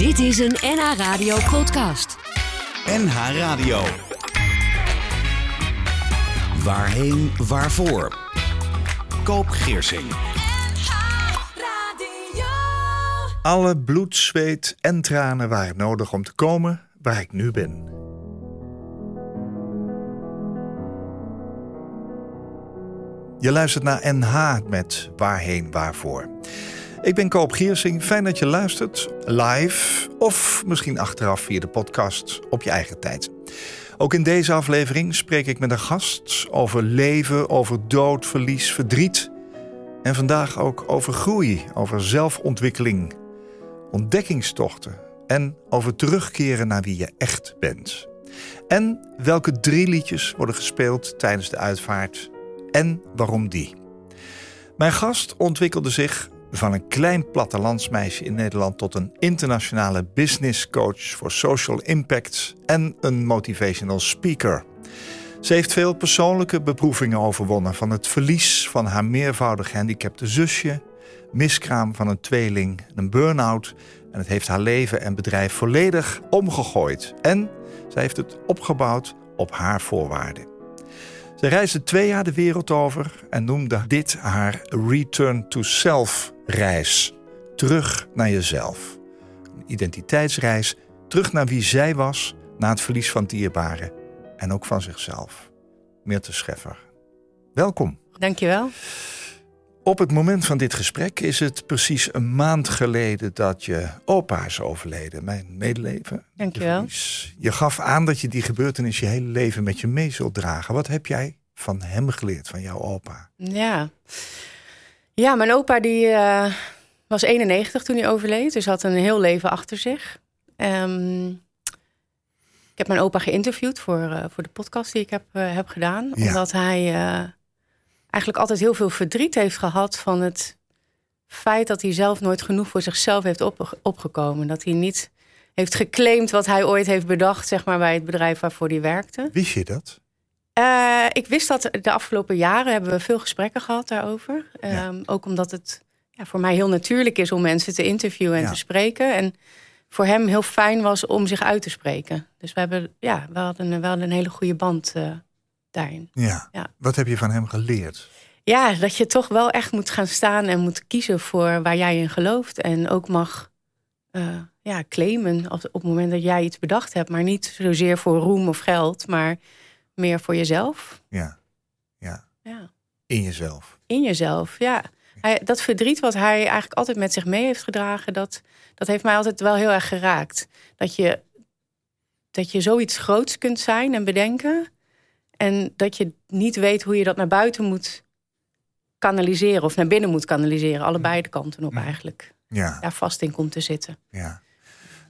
Dit is een NH Radio podcast. NH Radio. Waarheen, waarvoor? Koop Geersing. Alle bloed, zweet en tranen waren nodig om te komen waar ik nu ben. Je luistert naar NH met Waarheen Waarvoor. Ik ben Koop Giersing. Fijn dat je luistert, live of misschien achteraf via de podcast op je eigen tijd. Ook in deze aflevering spreek ik met een gast over leven, over dood, verlies, verdriet. En vandaag ook over groei, over zelfontwikkeling, ontdekkingstochten en over terugkeren naar wie je echt bent. En welke drie liedjes worden gespeeld tijdens de uitvaart en waarom die. Mijn gast ontwikkelde zich van een klein plattelandsmeisje in Nederland tot een internationale business coach voor social impact en een motivational speaker. Ze heeft veel persoonlijke beproevingen overwonnen, van het verlies van haar meervoudig gehandicapte zusje, miskraam van een tweeling, een burn-out en het heeft haar leven en bedrijf volledig omgegooid. En zij heeft het opgebouwd op haar voorwaarden. Ze reisde twee jaar de wereld over en noemde dit haar Return to Self reis. Terug naar jezelf. Een identiteitsreis, terug naar wie zij was na het verlies van dierbaren en ook van zichzelf. Meerte Scheffer. Welkom. Dankjewel. Op het moment van dit gesprek is het precies een maand geleden dat je opa is overleden. Mijn medeleven. Dankjewel. Je gaf aan dat je die gebeurtenis je hele leven met je mee zult dragen. Wat heb jij van hem geleerd, van jouw opa? Ja, ja mijn opa die, uh, was 91 toen hij overleed. Dus had een heel leven achter zich. Um, ik heb mijn opa geïnterviewd voor, uh, voor de podcast die ik heb, uh, heb gedaan. Ja. Omdat hij eigenlijk altijd heel veel verdriet heeft gehad van het feit dat hij zelf nooit genoeg voor zichzelf heeft op, opgekomen. Dat hij niet heeft geclaimd wat hij ooit heeft bedacht, zeg maar, bij het bedrijf waarvoor hij werkte. Wist je dat? Uh, ik wist dat de afgelopen jaren hebben we veel gesprekken gehad daarover. Ja. Um, ook omdat het ja, voor mij heel natuurlijk is om mensen te interviewen en Ja. te spreken. En voor hem heel fijn was om zich uit te spreken. Dus we, hebben, ja, we, hadden, we hadden een hele goede band uh, daarin. Ja. Ja. Wat heb je van hem geleerd? Ja, dat je toch wel echt moet gaan staan en moet kiezen voor waar jij in gelooft. En ook mag uh, ja, claimen op het moment dat jij iets bedacht hebt. Maar niet zozeer voor roem of geld, maar meer voor jezelf. Ja. Ja. Ja. In jezelf. In jezelf, ja. Hij, dat verdriet wat hij eigenlijk altijd met zich mee heeft gedragen, dat, dat heeft mij altijd wel heel erg geraakt. Dat je, dat je zoiets groots kunt zijn en bedenken. En dat je niet weet hoe je dat naar buiten moet kanaliseren of naar binnen moet kanaliseren. Allebei de kanten op eigenlijk. Ja. Daar vast in komt te zitten. ja.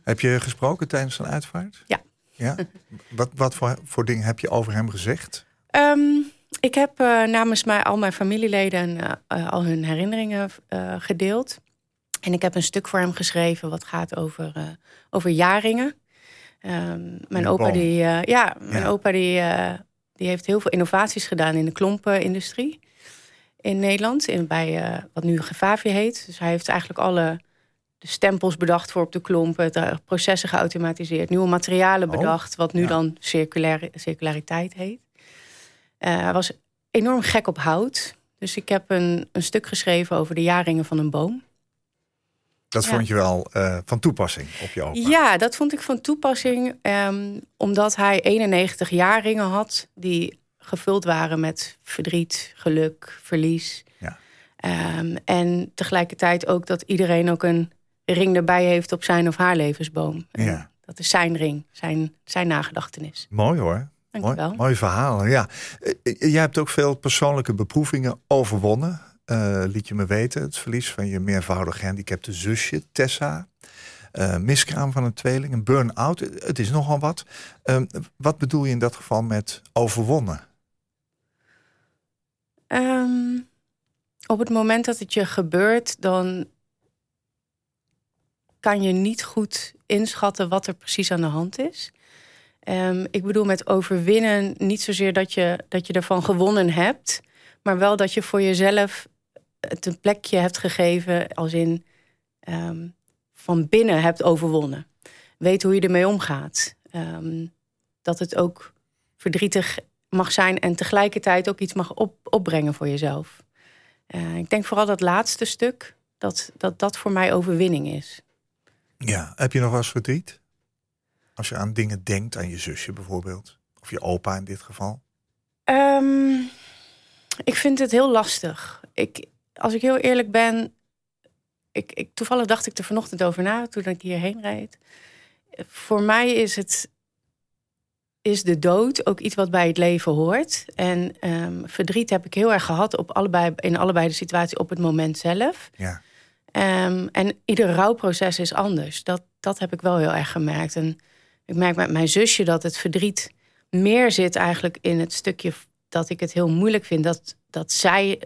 Heb je gesproken tijdens een uitvaart? Ja. Ja? wat wat voor, voor dingen heb je over hem gezegd? Um, ik heb uh, namens mij al mijn familieleden uh, al hun herinneringen uh, gedeeld. En ik heb een stuk voor hem geschreven wat gaat over, over jaringen. Um, mijn opa, die, ja, mijn Ja. opa die, die heeft heel veel innovaties gedaan in de klompenindustrie in Nederland. In, bij uh, wat nu Gevavie heet. Dus hij heeft eigenlijk alle de stempels bedacht voor op de klompen. De processen geautomatiseerd. Nieuwe materialen Oh, bedacht. Wat nu ja. dan circulair, circulariteit heet. Uh, hij was enorm gek op hout. Dus ik heb een, een stuk geschreven over de jaringen van een boom. Dat Ja. vond je wel eh, van toepassing op je opa? Ja, dat vond ik van toepassing. Um, omdat hij 91 jaarringen had die gevuld waren met verdriet, geluk, verlies. Ja. Um, en tegelijkertijd ook dat iedereen ook een ring erbij heeft op zijn of haar levensboom. En Ja. Dat is zijn ring, zijn, zijn nagedachtenis. Mooi hoor. Dank je Mooi, wel. mooi verhaal. Ja. Eh, eh, Jij hebt ook veel persoonlijke beproevingen overwonnen. Eh, liet je me weten. Het verlies van je meervoudig gehandicapte zusje, Tessa. Eh, miskraam van een tweeling, een burn-out. Het is nogal wat. Eh, wat bedoel je in dat geval met overwonnen? Um, op het moment dat het je gebeurt, dan kan je niet goed inschatten wat er precies aan de hand is. Um, ik bedoel met overwinnen niet zozeer dat je, dat je ervan gewonnen hebt, maar wel dat je voor jezelf het een plekje hebt gegeven als in um, van binnen hebt overwonnen. Weet hoe je ermee omgaat. Ehm, dat het ook verdrietig mag zijn en tegelijkertijd ook iets mag op, opbrengen voor jezelf. Eh, ik denk vooral dat laatste stuk, dat, dat dat voor mij overwinning is. Ja, heb je nog wel eens verdriet? Als je aan dingen denkt, aan je zusje bijvoorbeeld. Of je opa in dit geval. Ehm, ik vind het heel lastig. Ik, als ik heel eerlijk ben, ik, ik, toevallig dacht ik er vanochtend over na toen ik hierheen reed. Voor mij is het is de dood ook iets wat bij het leven hoort. En ehm, verdriet heb ik heel erg gehad op allebei, in allebei de situaties op het moment zelf. Ja. Ehm, en ieder rouwproces is anders. Dat, dat heb ik wel heel erg gemerkt. En ik merk met mijn zusje dat het verdriet meer zit eigenlijk in het stukje dat ik het heel moeilijk vind dat, dat zij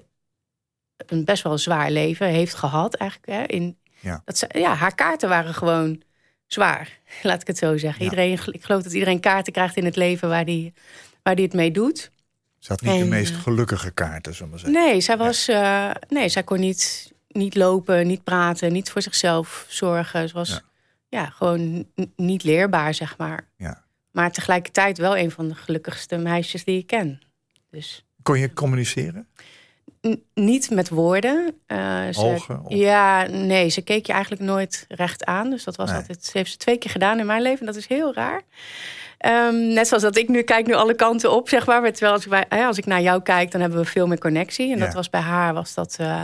een best wel zwaar leven heeft gehad eigenlijk. Hè, in, Ja. Dat ze, ja, haar kaarten waren gewoon zwaar, laat ik het zo zeggen. Ja. Iedereen, ik geloof dat iedereen kaarten krijgt in het leven waar die, waar die het mee doet. Ze had niet de meest gelukkige kaarten, zullen we zeggen. Nee, zij was. eh, nee, zij kon niet, niet lopen, niet praten, niet voor zichzelf zorgen. Ze was Ja. ja. gewoon niet leerbaar, zeg maar. Ja. Maar tegelijkertijd wel een van de gelukkigste meisjes die ik ken. Dus Kon je communiceren? Niet met woorden. eh, ze, Ogen? Of... Ja, nee, ze keek je eigenlijk nooit recht aan. Dus dat was Nee. altijd. Ze heeft ze twee keer gedaan in mijn leven. En dat is heel raar. Ehm, net zoals dat ik nu kijk nu alle kanten op, zeg maar. Terwijl als ik, bij, als ik naar jou kijk, dan hebben we veel meer connectie. En Ja. dat was bij haar was dat, eh,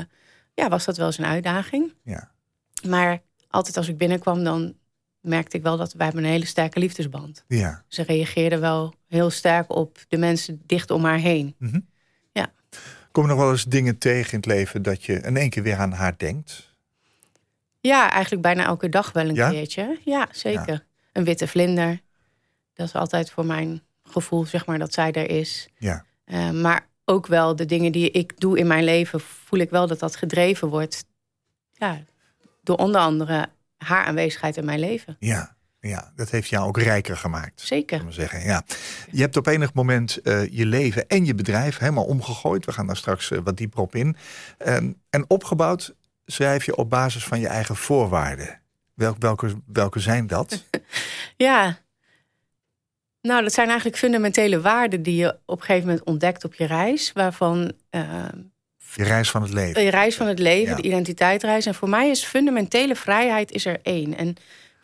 ja, was dat wel eens een uitdaging. Ja. Maar altijd als ik binnenkwam, dan merkte ik wel dat wij hebben een hele sterke liefdesband. ja. Ze reageerde wel heel sterk op de mensen dicht om haar heen. Kom je nog wel eens dingen tegen in het leven dat je in één keer weer aan haar denkt? Ja, eigenlijk bijna elke dag wel een Ja? keertje. Ja, zeker. Een witte vlinder. Dat is altijd voor mijn gevoel, zeg maar, dat zij er is. Ja. Eh, maar ook wel de dingen die ik doe in mijn leven, voel ik wel dat dat gedreven wordt. Ja, door onder andere haar aanwezigheid in mijn leven. Ja. Ja, dat heeft jou ook rijker gemaakt. Zeker. we zeggen. Ja. Je hebt op enig moment eh, je leven en je bedrijf helemaal omgegooid. We gaan daar straks eh, wat dieper op in. Ehm, en opgebouwd schrijf je op basis van je eigen voorwaarden. Welk, welke, welke zijn dat? Ja. Nou, dat zijn eigenlijk fundamentele waarden die je op een gegeven moment ontdekt op je reis. Waarvan eh, Je reis van het leven. je reis van het leven, Ja. de identiteitsreis. En voor mij is fundamentele vrijheid is er één. En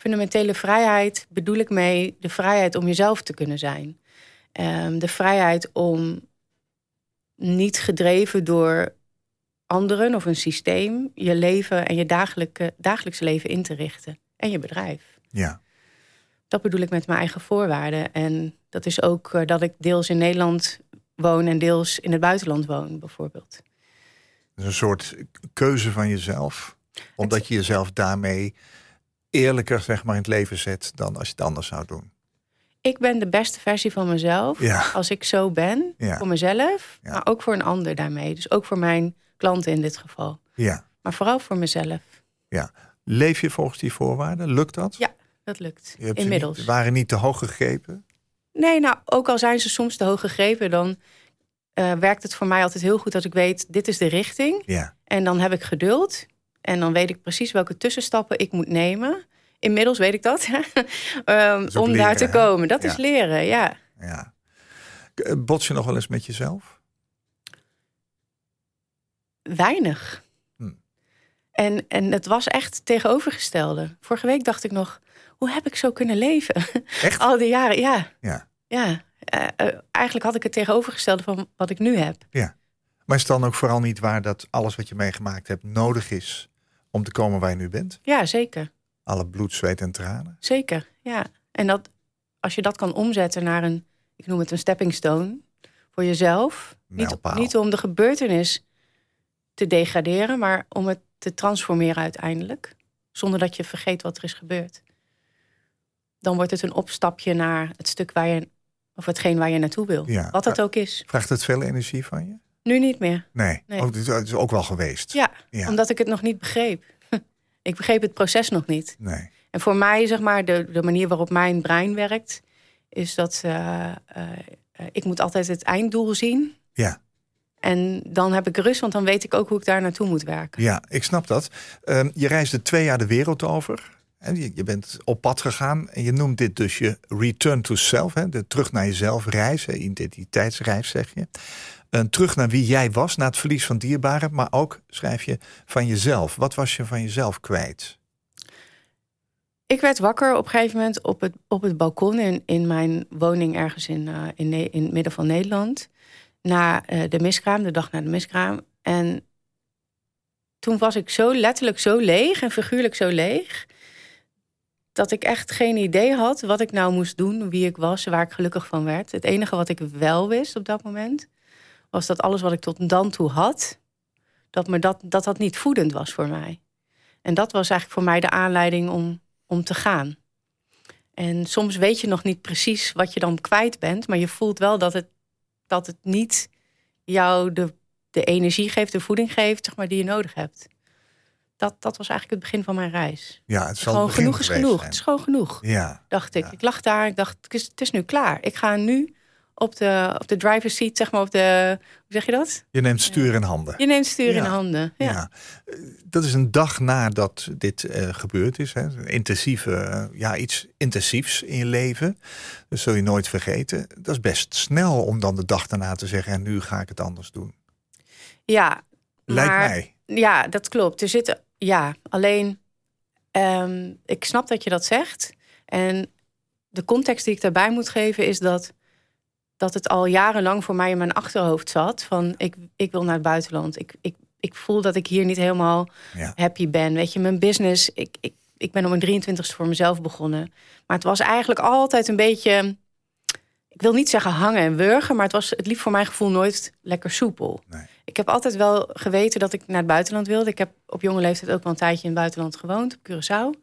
fundamentele vrijheid bedoel ik mee de vrijheid om jezelf te kunnen zijn. Ehm, de vrijheid om niet gedreven door anderen of een systeem je leven en je dagelijke, dagelijkse leven in te richten. En je bedrijf. Ja. Dat bedoel ik met mijn eigen voorwaarden. En dat is ook eh, dat ik deels in Nederland woon en deels in het buitenland woon, bijvoorbeeld. Dat is een soort keuze van jezelf. Omdat je jezelf daarmee eerlijker zeg maar, in het leven zet dan als je het anders zou doen. Ik ben de beste versie van mezelf Ja. als ik zo ben, Ja. voor mezelf, Ja. maar ook voor een ander daarmee. Dus ook voor mijn klanten in dit geval. Ja. Maar vooral voor mezelf. ja. Leef je volgens die voorwaarden? Lukt dat? Ja, dat lukt. Inmiddels. Niet, waren niet te hoog gegrepen? Nee, nou, ook al zijn ze soms te hoog gegrepen, dan eh, werkt het voor mij altijd heel goed als ik weet, dit is de richting. Ja. En dan heb ik geduld. En dan weet ik precies welke tussenstappen ik moet nemen. Inmiddels weet ik dat. Ehm, om daar te hè? komen. Dat Ja. is leren, ja. ja. Eh, Bots je nog wel eens met jezelf? Weinig. Hm. En, en het was echt tegenovergestelde. Vorige week dacht ik nog, hoe heb ik zo kunnen leven? Echt? Al die jaren, ja. Ja. ja. Eh, eh, eigenlijk had ik het tegenovergestelde van wat ik nu heb. Maar is het dan ook vooral niet waar dat alles wat je meegemaakt hebt nodig is om te komen waar je nu bent? Ja, zeker. Alle bloed, zweet en tranen? Zeker, ja. En dat, als je dat kan omzetten naar een, ik noem het een stepping stone, voor jezelf. Niet, niet om de gebeurtenis te degraderen, maar om het te transformeren uiteindelijk. Zonder dat je vergeet wat er is gebeurd. Dan wordt het een opstapje naar het stuk waar je, of hetgeen waar je naartoe wil. Ja. Wat dat ook is. Vraagt het veel energie van je? Nu niet meer. Nee, Nee. Ook, het is ook wel geweest. Ja, Ja. omdat ik het nog niet begreep. ik begreep het proces nog niet. Nee. En voor mij, zeg maar, de, de manier waarop mijn brein werkt, is dat eh, eh, ik moet altijd het einddoel zien. Ja. En dan heb ik rust, want dan weet ik ook hoe ik daar naartoe moet werken. Ja, ik snap dat. Ehm, je reisde twee jaar de wereld over. En je, je bent op pad gegaan en je noemt dit dus je return to self, hè, de terug naar jezelf reis, hè, identiteitsreis zeg je. Een terug naar wie jij was, na het verlies van dierbaren, maar ook schrijf je van jezelf. Wat was je van jezelf kwijt? Ik werd wakker op een gegeven moment op het, op het balkon in, in mijn woning ergens in, uh, in, in het midden van Nederland. Na uh, de miskraam, de dag na de miskraam. En toen was ik zo letterlijk zo leeg en figuurlijk zo leeg. Dat ik echt geen idee had wat ik nou moest doen, wie ik was, waar ik gelukkig van werd. Het enige wat ik wel wist op dat moment, was dat alles wat ik tot dan toe had, dat me dat, dat, dat niet voedend was voor mij. En dat was eigenlijk voor mij de aanleiding om, om te gaan. En soms weet je nog niet precies wat je dan kwijt bent, maar je voelt wel dat het, dat het niet jou de de energie geeft, de voeding geeft, zeg maar, die je nodig hebt. Dat, dat was eigenlijk het begin van mijn reis. Ja, het is gewoon genoeg is genoeg. Het is gewoon genoeg. Ja. Dacht ik. Ik lag daar. Ik dacht, het is, het is nu klaar. Ik ga nu op de, op de driver's seat, zeg maar, op de. Hoe zeg je dat? Je neemt stuur in handen. Je neemt stuur in handen. Ja. ja. Dat is een dag nadat dit uh, gebeurd is. Hè. Intensieve, uh, ja, iets intensiefs in je leven. Dat zul je nooit vergeten. Dat is best snel om dan de dag daarna te zeggen: en nu ga ik het anders doen. Ja, Lijkt mij. Ja, dat klopt. Er zitten, ja, alleen ehm, ik snap dat je dat zegt. En de context die ik daarbij moet geven is dat, dat het al jarenlang voor mij in mijn achterhoofd zat. Van ik, ik wil naar het buitenland. Ik, ik, ik voel dat ik hier niet helemaal happy ben. Weet je, mijn business. Ik, ik, ik ben op mijn 23ste voor mezelf begonnen. Maar het was eigenlijk altijd een beetje. Ik wil niet zeggen hangen en wurgen, maar het was het liep voor mijn gevoel nooit lekker soepel. Nee ik heb altijd wel geweten dat ik naar het buitenland wilde. Ik heb op jonge leeftijd ook wel een tijdje in het buitenland gewoond, op Curaçao.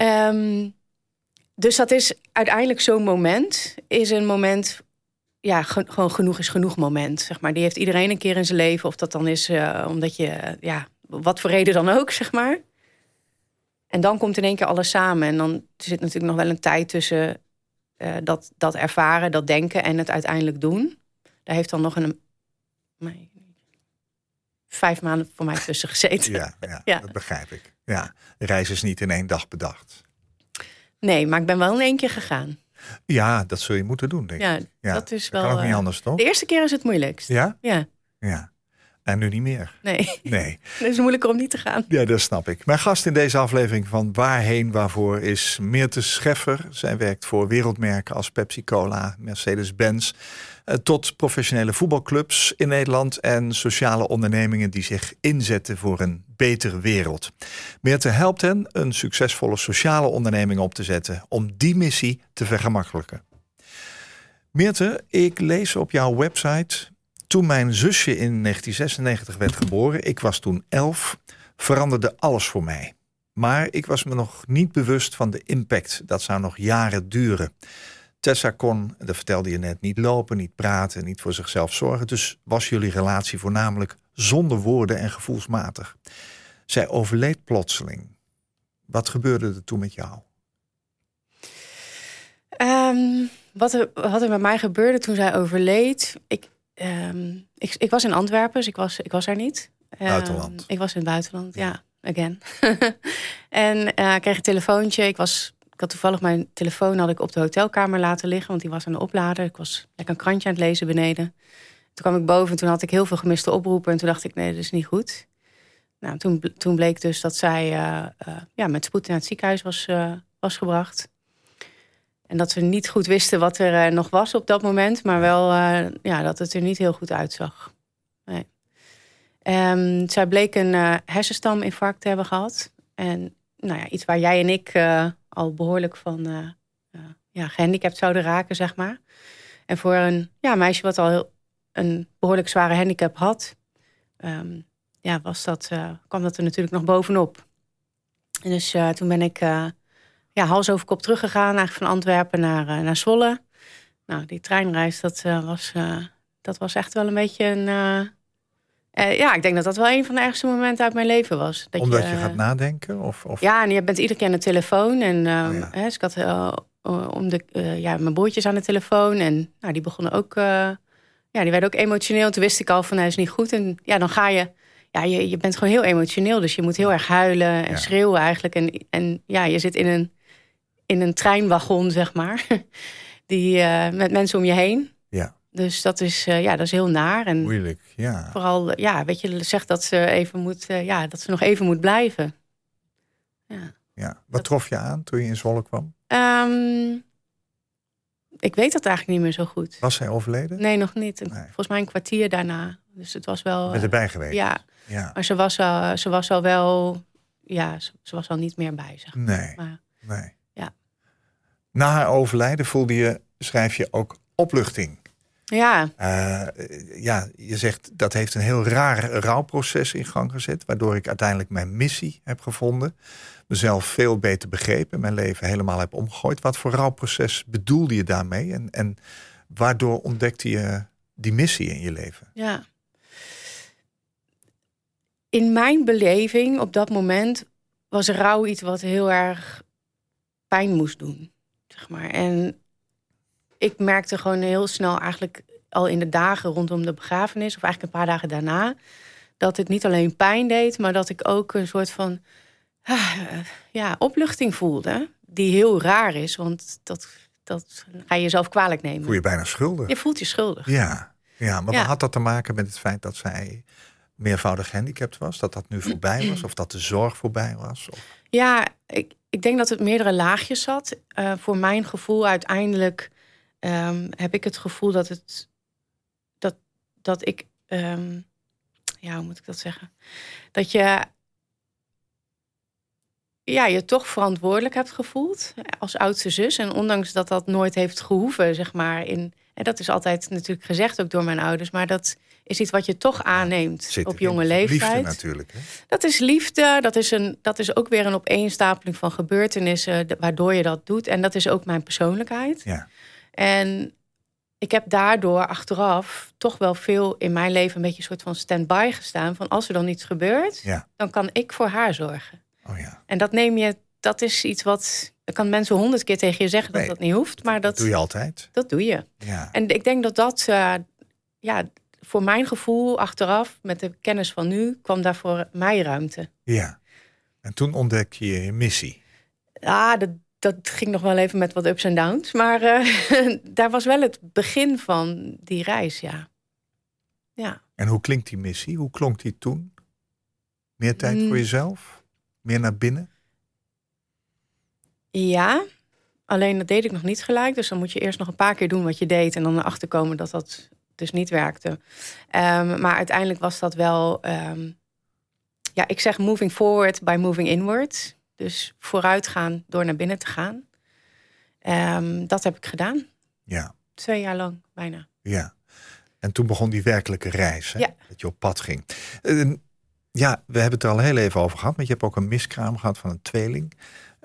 Um, dus dat is uiteindelijk zo'n moment, is een moment, ja, gewoon genoeg is genoeg moment. Zeg maar. Die heeft iedereen een keer in zijn leven. Of dat dan is uh, omdat je, ja, wat voor reden dan ook, zeg maar. En dan komt in één keer alles samen. En dan zit natuurlijk nog wel een tijd tussen uh, dat, dat ervaren, dat denken en het uiteindelijk doen. Daar heeft dan nog een, vijf maanden voor mij tussen gezeten. Ja, ja, ja, dat begrijp ik. Ja, de reis is niet in één dag bedacht. Nee, maar ik ben wel in één keer gegaan. Ja, dat zul je moeten doen, denk ik. Ja, dat is wel. kan ook niet eh, anders, toch? De eerste keer is het moeilijkst. Ja? Ja. Ja. En nu niet meer. Nee. Nee. Het is moeilijker om niet te gaan. Ja, dat snap ik. Mijn gast in deze aflevering van Waarheen Waarvoor is Meerte Scheffer. Zij werkt voor wereldmerken als Pepsi Cola, Mercedes-Benz. Eh, tot professionele voetbalclubs in Nederland en sociale ondernemingen die zich inzetten voor een betere wereld. Meerte helpt hen een succesvolle sociale onderneming op te zetten om die missie te vergemakkelijken. Meerte, ik lees op jouw website. Toen mijn zusje in 1996 werd geboren, ik was toen elf, veranderde alles voor mij. Maar ik was me nog niet bewust van de impact. Dat zou nog jaren duren. Tessa kon, dat vertelde je net, niet lopen, niet praten, niet voor zichzelf zorgen. Dus was jullie relatie voornamelijk zonder woorden en gevoelsmatig. Zij overleed plotseling. Wat gebeurde er toen met jou? Um, wat, er, wat er met mij gebeurde toen zij overleed. Ik, um, ik, ik was in Antwerpen, dus ik was, ik was er niet. Um, buitenland. Ik was in het buitenland, ja, ja again. en uh, ik kreeg een telefoontje. Ik was ik had toevallig mijn telefoon had ik op de hotelkamer laten liggen, want die was aan de oplader. Ik was lekker een krantje aan het lezen beneden. Toen kwam ik boven en toen had ik heel veel gemiste oproepen. En toen dacht ik, nee, dat is niet goed. Nou, toen, toen bleek dus dat zij uh, uh, ja, met spoed naar het ziekenhuis was, was gebracht. En dat ze niet goed wisten wat er nog was op dat moment. Maar wel ja, dat het er niet heel goed uitzag. Nee. Um, zij bleek een hersenstaminfarct te hebben gehad. En nou ja, iets waar jij en ik al behoorlijk van ja, gehandicapt zouden raken, zeg maar. En voor een ja, meisje wat al een behoorlijk zware handicap had, um, ja, was dat, kwam dat er natuurlijk nog bovenop. En dus toen ben ik ja, hals over kop teruggegaan, eigenlijk van Antwerpen naar, naar Zwolle. Nou, die treinreis, dat, was, dat was echt wel een beetje een uh, ja, ik denk dat dat wel een van de ergste momenten uit mijn leven was. Dat Omdat je, je gaat nadenken? Of, of, Ja, en je bent iedere keer aan de telefoon. En uh, oh, ja. hè, dus ik had uh, om de, ja, mijn broertjes aan de telefoon. En nou, die begonnen ook... ja, die werden ook emotioneel. Toen wist ik al van, hij is niet goed. En ja, dan ga je... ja, je, je bent gewoon heel emotioneel. Dus je moet heel erg huilen en Ja. schreeuwen eigenlijk. En, en ja, je zit in een, in een treinwagon, zeg maar. Die, eh, met mensen om je heen. Ja. Dus dat is, eh, ja, dat is heel naar. En Moeilijk, ja. vooral, eh, ja, weet je, zegt dat ze, even moet, ja, dat ze nog even moet blijven. Ja. ja. Wat Dat- trof je aan toen je in Zwolle kwam? Ehm, ik weet dat eigenlijk niet meer zo goed. Was zij overleden? Nee, nog niet. Nee. Volgens mij een kwartier daarna. Dus het was wel. Met erbij geweest? ja, ja. maar ze was, al, ze was al wel. Ja, ze, ze was al niet meer bij zich. Nee, Maar nee. Na haar overlijden voelde je, schrijf je ook opluchting. ja, Eh, ja, je zegt dat heeft een heel raar rouwproces in gang gezet, waardoor ik uiteindelijk mijn missie heb gevonden, mezelf veel beter begrepen en mijn leven helemaal heb omgegooid. Wat voor rouwproces bedoelde je daarmee en, en waardoor ontdekte je die missie in je leven? ja. In mijn beleving op dat moment was rouw iets wat heel erg pijn moest doen. Zeg maar. En ik merkte gewoon heel snel, eigenlijk al in de dagen rondom de begrafenis, of eigenlijk een paar dagen daarna, dat het niet alleen pijn deed, maar dat ik ook een soort van ah, ja, opluchting voelde. Die heel raar is, want dat, dat ga je jezelf kwalijk nemen. Voel je bijna schuldig? Je voelt je schuldig. Ja, ja maar Ja. had dat te maken met het feit dat zij meervoudig gehandicapt was? Dat dat nu voorbij was? Of dat de zorg voorbij was? Of... Ja, ik, ik denk dat het meerdere laagjes zat. Eh, voor mijn gevoel uiteindelijk ehm, heb ik het gevoel dat het dat, dat ik ehm, ja, hoe moet ik dat zeggen? Dat je ja, je toch verantwoordelijk hebt gevoeld als oudste zus. En ondanks dat dat nooit heeft gehoeven, zeg maar. In, en dat is altijd natuurlijk gezegd ook door mijn ouders. Maar dat is iets wat je toch aanneemt Zit op jonge Liefde leeftijd. natuurlijk. Hè? Dat is liefde. Dat is, een, dat is ook weer een opeenstapeling van gebeurtenissen waardoor je dat doet. En dat is ook mijn persoonlijkheid. Ja. En ik heb daardoor achteraf toch wel veel in mijn leven een beetje een soort van stand-by gestaan. Van als er dan iets gebeurt, Ja. dan kan ik voor haar zorgen. Oh ja. En dat neem je, dat is iets wat. Dan kan mensen honderd keer tegen je zeggen dat Nee, dat niet hoeft, maar dat, Dat doe je altijd. dat doe je. Ja. En ik denk dat dat, eh, ja, voor mijn gevoel achteraf, met de kennis van nu, kwam daar voor mij ruimte. ja. En toen ontdek je je missie. Ja, dat, dat ging nog wel even met wat ups en downs. Maar eh, daar was wel het begin van die reis, ja. Ja, En hoe klinkt die missie? Hoe klonk die toen? Meer tijd Mm. voor jezelf? Meer naar binnen? ja. Alleen dat deed ik nog niet gelijk. Dus dan moet je eerst nog een paar keer doen wat je deed. En dan erachter komen dat dat dus niet werkte. Ehm, maar uiteindelijk was dat wel... ehm, ja, ik zeg moving forward by moving inward. Dus vooruit gaan door naar binnen te gaan. Ehm, dat heb ik gedaan. Ja. Twee jaar lang, bijna. Ja. En toen begon die werkelijke reis. Hè? Ja. Dat je op pad ging. Eh, ja, we hebben het er al heel even over gehad. Maar je hebt ook een miskraam gehad van een tweeling.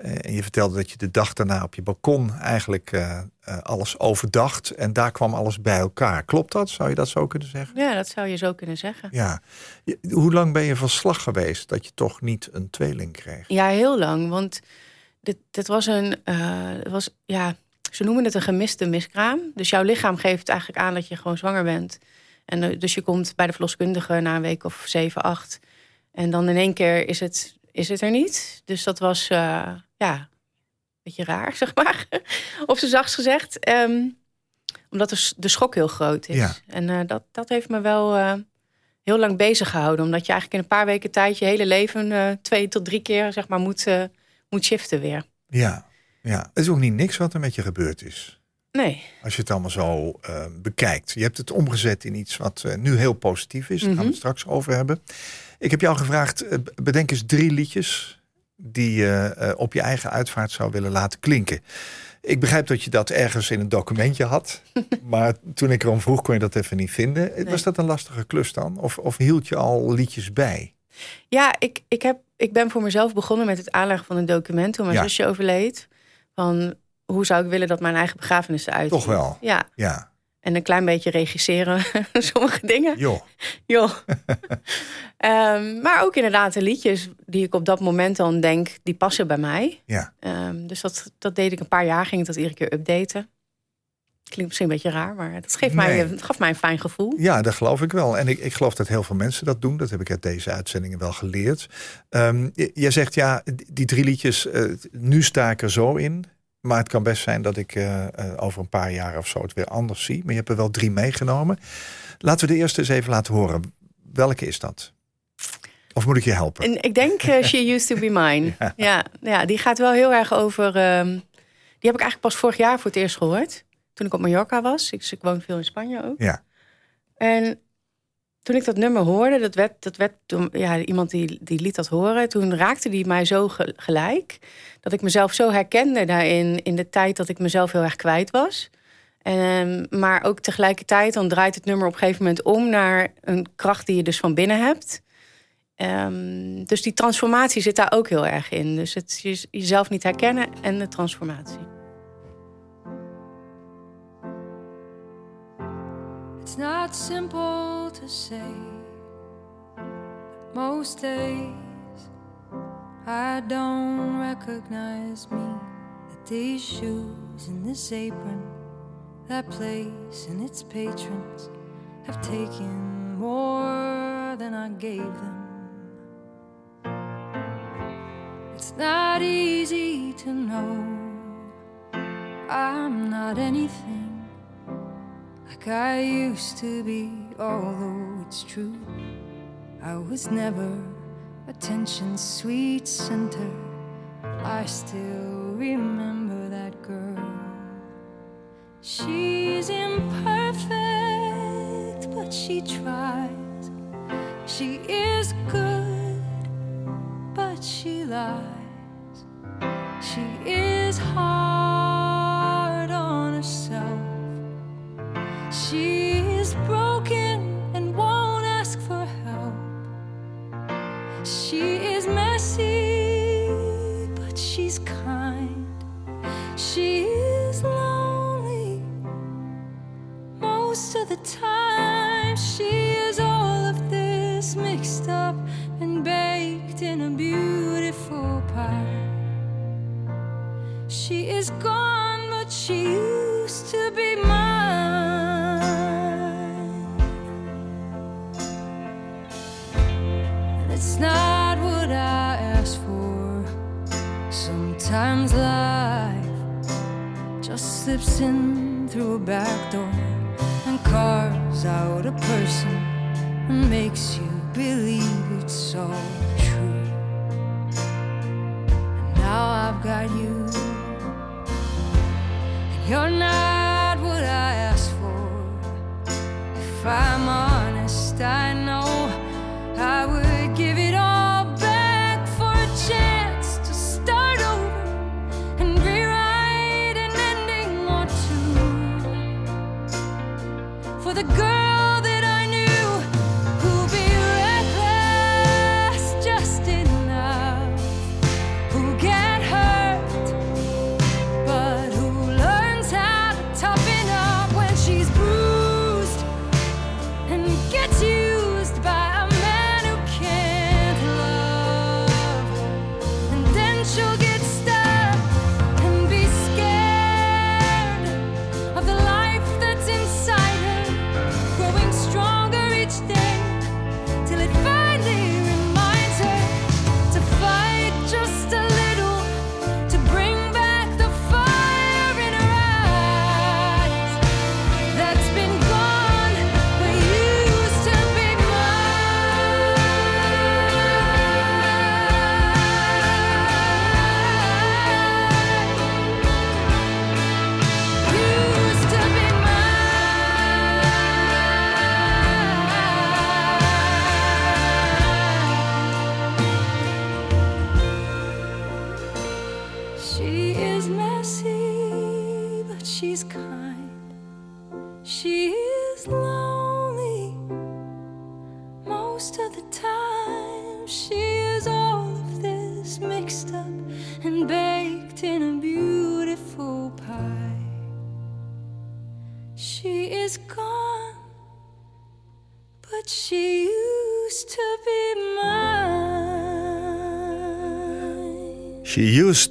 Eh, en je vertelde dat je de dag daarna op je balkon eigenlijk eh, eh, alles overdacht. En daar kwam alles bij elkaar. Klopt dat? Zou je dat zo kunnen zeggen? Ja, dat zou je zo kunnen zeggen. Ja. Je- Hoe lang ben je van slag geweest dat je toch niet een tweeling kreeg? Ja, heel lang. Want dit, dit was een. was, ja, ze noemen het een gemiste miskraam. Dus jouw lichaam geeft eigenlijk aan dat je gewoon zwanger bent. En dus je komt bij de verloskundige na een week of zeven, acht. En dan in één keer is het, is het er niet. Dus dat was ja, een beetje raar, zeg maar. Op zijn zachtst gezegd. Ehm, omdat de, de schok heel groot is. Ja. En eh, dat, dat heeft me wel eh, heel lang bezig gehouden. Omdat je eigenlijk in een paar weken tijd je hele leven eh, twee tot drie keer zeg maar, moet, moet shiften weer. Ja. ja. Het is ook niet niks wat er met je gebeurd is. Nee. Als je het allemaal zo eh, bekijkt. Je hebt het omgezet in iets wat nu heel positief is. Daar gaan we Mhm. het straks over hebben. Ik heb jou gevraagd, bedenk eens drie liedjes die je eh, op je eigen uitvaart zou willen laten klinken. Ik begrijp dat je dat ergens in een documentje had. maar toen ik erom vroeg, kon je dat even niet vinden. Nee. Was dat een lastige klus dan? Of, of hield je al liedjes bij? Ja, ik, ik, heb, ik ben voor mezelf begonnen met het aanleggen van een document toen mijn Ja. zusje overleed. Van hoe zou ik willen dat mijn eigen begrafenis eruit Toch wel? Ja, Ja, en een klein beetje regisseren sommige dingen. joh. Joh. Ehm, maar ook inderdaad de liedjes die ik op dat moment dan denk, die passen bij mij. Ja. Ehm, dus dat, dat deed ik een paar jaar, ging ik dat iedere keer updaten. Klinkt misschien een beetje raar, maar het, geeft mij, het gaf mij een fijn gevoel. Ja, dat geloof ik wel. En ik, ik geloof dat heel veel mensen dat doen. Dat heb ik uit deze uitzendingen wel geleerd. Je- jij zegt ja, die drie liedjes, eh, nu sta ik er zo in. Maar het kan best zijn dat ik eh, eh, over een paar jaar of zo het weer anders zie. Maar je hebt er wel drie meegenomen. Laten we de eerste eens even laten horen. Welke is dat? Of moet ik je helpen? En ik denk eh, She Used to Be Mine. Ja. Ja, die gaat wel heel erg over... ehm, die heb ik eigenlijk pas vorig jaar voor het eerst gehoord. Toen ik op Mallorca was. Ik, ik woon veel in Spanje ook. Ja. En toen ik dat nummer hoorde, dat werd, dat werd ja, iemand die, die liet dat horen. Toen raakte die mij zo ge- gelijk. Dat ik mezelf zo herkende daarin. In de tijd dat ik mezelf heel erg kwijt was. Ehm, maar ook tegelijkertijd, dan draait het nummer op een gegeven moment om naar een kracht die je dus van binnen hebt. Ehm, dus die transformatie zit daar ook heel erg in. Dus het je- jezelf niet herkennen en de transformatie. It's not simple to say. Most days I don't recognize me. That these shoes and this apron, that place and its patrons have taken more than I gave them. It's not easy to know I'm not anything like I used to be, although it's true. I was never attention's sweet center. I still remember that girl. She's imperfect, but she tries. She is good, but she lies. She is hard She is broken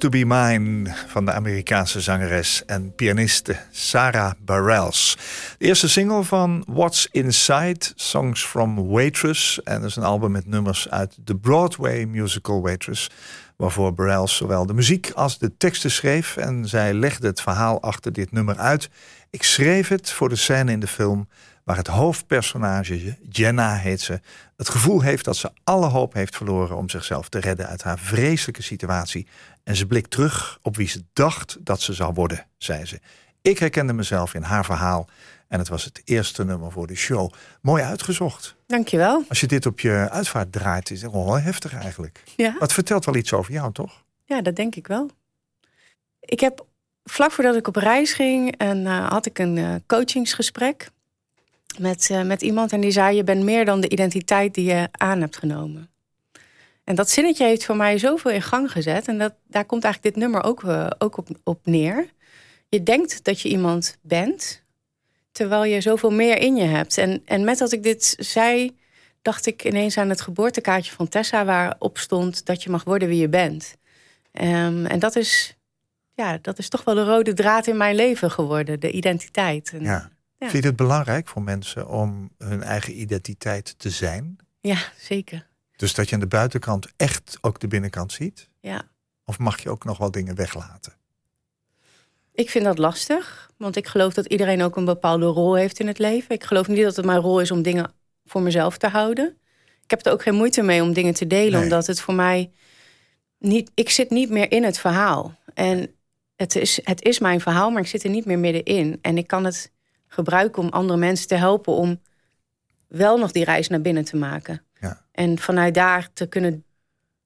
to Be Mine van de Amerikaanse zangeres en pianiste Sarah Bareilles. De eerste single van What's Inside, Songs from Waitress. En dat is een album met nummers uit de Broadway musical Waitress. Waarvoor Bareilles zowel de muziek als de teksten schreef. En zij legde het verhaal achter dit nummer uit. Ik schreef het voor de scène in de film waar het hoofdpersonage, Jenna heet ze, het gevoel heeft dat ze alle hoop heeft verloren om zichzelf te redden uit haar vreselijke situatie. En ze blikt terug op wie ze dacht dat ze zou worden, zei ze. Ik herkende mezelf in haar verhaal en het was het eerste nummer voor de show. Mooi uitgezocht. Dankjewel. Als je dit op je uitvaart draait, is het wel heftig eigenlijk. Ja. Maar het vertelt wel iets over jou, toch? Ja, dat denk ik wel. Ik heb vlak voordat ik op reis ging, en, eh, had ik een eh, coachingsgesprek met, eh, met iemand. En die zei: Je bent meer dan de identiteit die je aan hebt genomen. En dat zinnetje heeft voor mij zoveel in gang gezet. En dat, daar komt eigenlijk dit nummer ook, eh, ook op, op neer. Je denkt dat je iemand bent, terwijl je zoveel meer in je hebt. En, en met dat ik dit zei, dacht ik ineens aan het geboortekaartje van Tessa, waarop stond dat je mag worden wie je bent. Ehm, en dat is, ja, dat is toch wel de rode draad in mijn leven geworden, de identiteit. En, Ja. Ja. Vind je het belangrijk voor mensen om hun eigen identiteit te zijn? ja, zeker. Dus dat je aan de buitenkant echt ook de binnenkant ziet? Ja. Of mag je ook nog wel dingen weglaten? Ik vind dat lastig, want ik geloof dat iedereen ook een bepaalde rol heeft in het leven. Ik geloof niet dat het mijn rol is om dingen voor mezelf te houden. Ik heb er ook geen moeite mee om dingen te delen, Nee. omdat het voor mij niet. Ik zit niet meer in het verhaal. En het is, het is mijn verhaal, maar ik zit er niet meer middenin. En ik kan het gebruiken om andere mensen te helpen om wel nog die reis naar binnen te maken. En vanuit daar te kunnen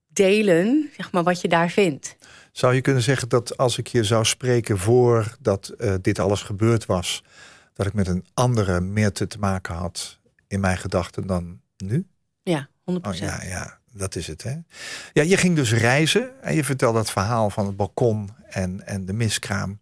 delen, zeg maar, wat je daar vindt. Zou je kunnen zeggen dat als ik je zou spreken voordat eh dit alles gebeurd was, dat ik met een andere meer te, te maken had in mijn gedachten dan nu? Ja, 100%. Oh ja, ja, dat is het. Hè? Ja, je ging dus reizen en je vertelde dat verhaal van het balkon en, en de miskraam.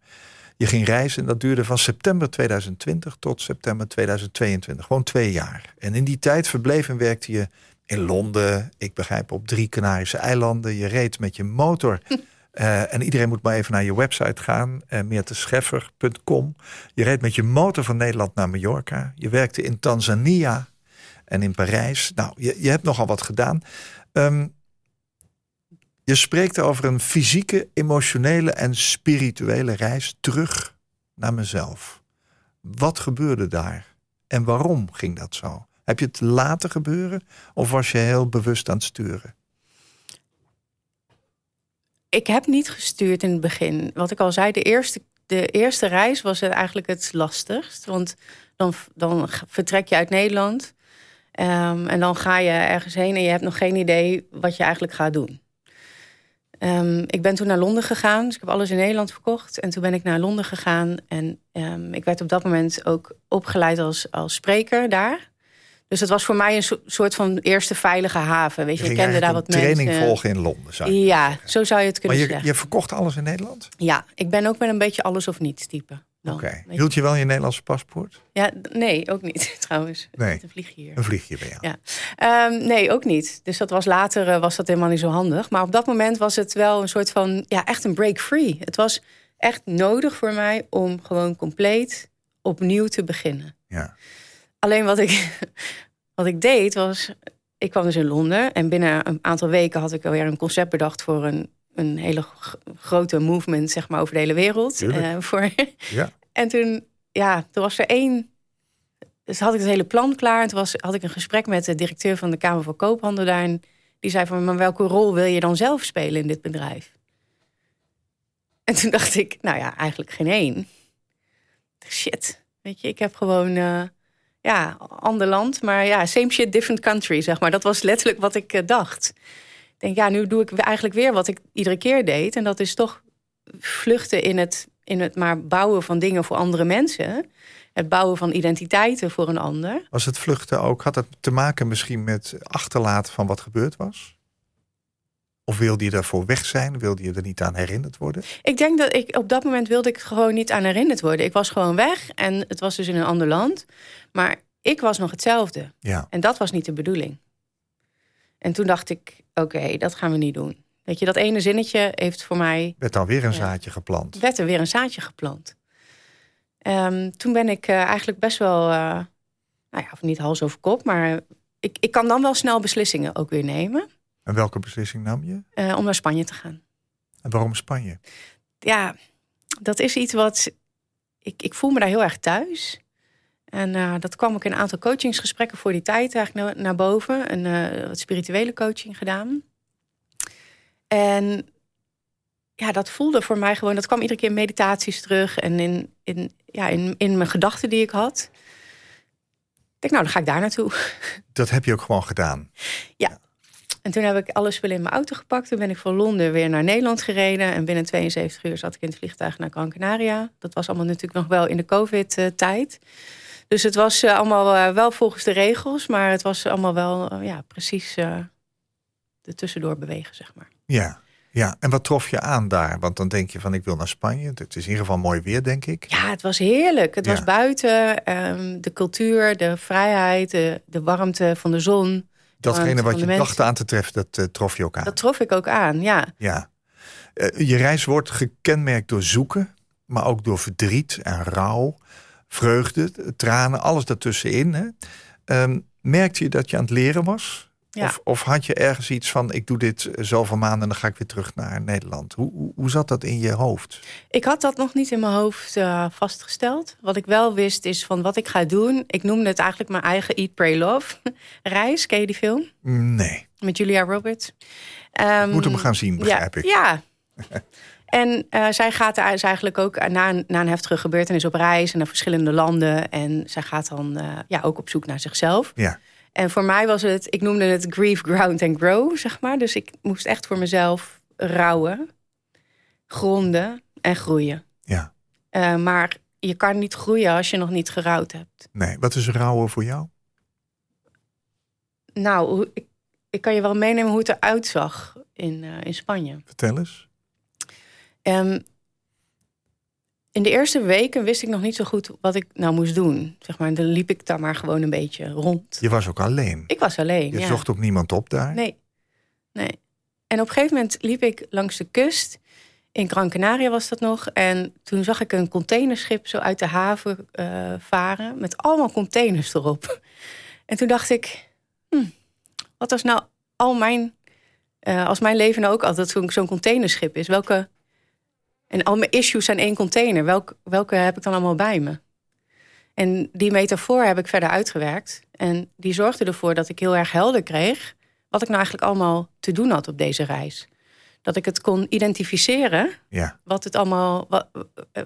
Je ging reizen en dat duurde van september 2020 tot september 2022. Gewoon twee jaar. En in die tijd verbleef en werkte je in Londen. Ik begrijp op drie Canarische eilanden. Je reed met je motor. Eh, en iedereen moet maar even naar je website gaan. Uh, meertescheffer.com. Je reed met je motor van Nederland naar Mallorca. Je werkte in Tanzania en in Parijs. Nou, je, je hebt nogal wat gedaan. Ehm, je spreekt over een fysieke, emotionele en spirituele reis terug naar mezelf. Wat gebeurde daar? En waarom ging dat zo? Heb je het laten gebeuren of was je heel bewust aan het sturen? Ik heb niet gestuurd in het begin. Wat ik al zei, de eerste, de eerste reis was het eigenlijk het lastigst. Want dan, dan vertrek je uit Nederland. Um, en dan ga je ergens heen en je hebt nog geen idee wat je eigenlijk gaat doen. Um, ik ben toen naar Londen gegaan. Dus ik heb alles in Nederland verkocht. En toen ben ik naar Londen gegaan. En um, ik werd op dat moment ook opgeleid als, als spreker daar. Dus het was voor mij een so soort van eerste veilige haven. Weet je, je ik kende daar wat mensen. training volgen in Londen. Zou ja, zeggen. zo zou je het kunnen maar je, zeggen. je verkocht alles in Nederland? Ja, ik ben ook wel een beetje alles of niets type. Oké. Okay. Hield je wel je Nederlandse paspoort? Ja, nee, ook niet trouwens. Nee. Een vliegje hier. Een vliegje bij jou. Ja. Um, nee, ook niet. Dus dat was later uh, was dat helemaal niet zo handig. Maar op dat moment was het wel een soort van, ja, echt een break free. Het was echt nodig voor mij om gewoon compleet opnieuw te beginnen. Ja. Alleen wat ik, wat ik deed was, ik kwam dus in Londen en binnen een aantal weken had ik alweer een concept bedacht voor een een hele grote movement zeg maar, over de hele wereld. Uh, voor... ja. En toen, ja, er was er één. Dus had ik het hele plan klaar. En toen was, had ik een gesprek met de directeur van de Kamer van Koophandel daar. En die zei van, maar welke rol wil je dan zelf spelen in dit bedrijf? En toen dacht ik, nou ja, eigenlijk geen één. Shit, weet je, ik heb gewoon, uh, ja, ander land. Maar ja, same shit, different country, zeg maar. Dat was letterlijk wat ik uh, dacht denk, ja, nu doe ik eigenlijk weer wat ik iedere keer deed. En dat is toch vluchten in het, in het maar bouwen van dingen voor andere mensen. Het bouwen van identiteiten voor een ander. Was het vluchten ook, had het te maken misschien met achterlaten van wat gebeurd was? Of wilde je daarvoor weg zijn? Wilde je er niet aan herinnerd worden? Ik denk dat ik op dat moment wilde ik gewoon niet aan herinnerd worden. Ik was gewoon weg en het was dus in een ander land. Maar ik was nog hetzelfde. Ja. En dat was niet de bedoeling. En toen dacht ik, oké, okay, dat gaan we niet doen. Weet je, dat ene zinnetje heeft voor mij Werd dan weer een Ja. zaadje geplant. werd er weer een zaadje geplant. Ehm, toen ben ik eh, eigenlijk best wel, eh, nou ja, of niet hals over kop, maar ik, ik kan dan wel snel beslissingen ook weer nemen En welke beslissing nam je? eh, om naar Spanje te gaan. En waarom Spanje? Ja, dat is iets wat ik, ik voel me daar heel erg thuis. En eh, dat kwam ook in een aantal coachingsgesprekken voor die tijd eigenlijk naar, naar boven. Een eh, wat spirituele coaching gedaan. En ja, dat voelde voor mij gewoon, dat kwam iedere keer in meditaties terug en in, in, ja, in, in mijn gedachten die ik had. Ik denk, nou, dan ga ik daar naartoe. Dat heb je ook gewoon gedaan. En toen heb ik alle spullen in mijn auto gepakt. Toen ben ik van Londen weer naar Nederland gereden. En binnen 72 uur zat ik in het vliegtuig naar Gran Canaria. Dat was allemaal natuurlijk nog wel in de COVID-tijd. Dus het was eh, allemaal eh, wel volgens de regels. Maar het was allemaal wel eh, ja, precies eh er tussendoor bewegen, zeg maar. Ja. ja. En wat trof je aan daar? Want dan denk je van ik wil naar Spanje. Het is in ieder geval mooi weer, denk ik. Ja, het was heerlijk. Het Ja. was buiten. ehm, de cultuur, de vrijheid, de, de warmte van de zon. Datgene wat je dacht aan te treffen, dat eh, trof je ook aan. Dat trof ik ook aan, ja. Ja. Eh, je reis wordt gekenmerkt door zoeken, maar ook door verdriet en rouw, vreugde, tranen, alles daartussenin. Hè? Ehm, merkte je dat je aan het leren was? Ja. Of, of had je ergens iets van, ik doe dit zoveel maanden en dan ga ik weer terug naar Nederland? Hoe, hoe, hoe zat dat in je hoofd? Ik had dat nog niet in mijn hoofd eh, vastgesteld. Wat ik wel wist is van wat ik ga doen. Ik noemde het eigenlijk mijn eigen Eat, Pray, Love reis. Ken je die film? Nee, Met Julia Roberts. Ehm, moet hem gaan zien, begrijp ja, ik. Ja. en eh, zij gaat is eigenlijk ook na een, na een heftige gebeurtenis op reis... en naar verschillende landen. En zij gaat dan eh, ja, ook op zoek naar zichzelf. Ja. En voor mij was het, ik noemde het grief, ground and grow, zeg maar. Dus ik moest echt voor mezelf rouwen, gronden en groeien. Ja. Eh, maar je kan niet groeien als je nog niet gerouwd hebt. Nee, wat is rouwen voor jou? Nou, ik, ik kan je wel meenemen hoe het eruit zag in, eh, in Spanje. Vertel eens. Ehm, in de eerste weken wist ik nog niet zo goed wat ik nou moest doen. Zeg maar, dan liep ik daar maar gewoon een beetje rond. Je was ook alleen. Ik was alleen. Je ja. zocht ook niemand op daar. Nee, nee. En op een gegeven moment liep ik langs de kust. In Gran Canaria was dat nog. En toen zag ik een containerschip zo uit de haven eh, varen. Met allemaal containers erop. En toen dacht ik, hm, wat als nou al mijn... eh, als mijn leven nou ook altijd zo'n zo'n containerschip is. Welke... En al mijn issues zijn één container. Welk, welke heb ik dan allemaal bij me? En die metafoor heb ik verder uitgewerkt. En die zorgde ervoor dat ik heel erg helder kreeg wat ik nou eigenlijk allemaal te doen had op deze reis. Dat ik het kon identificeren, Ja, wat het allemaal,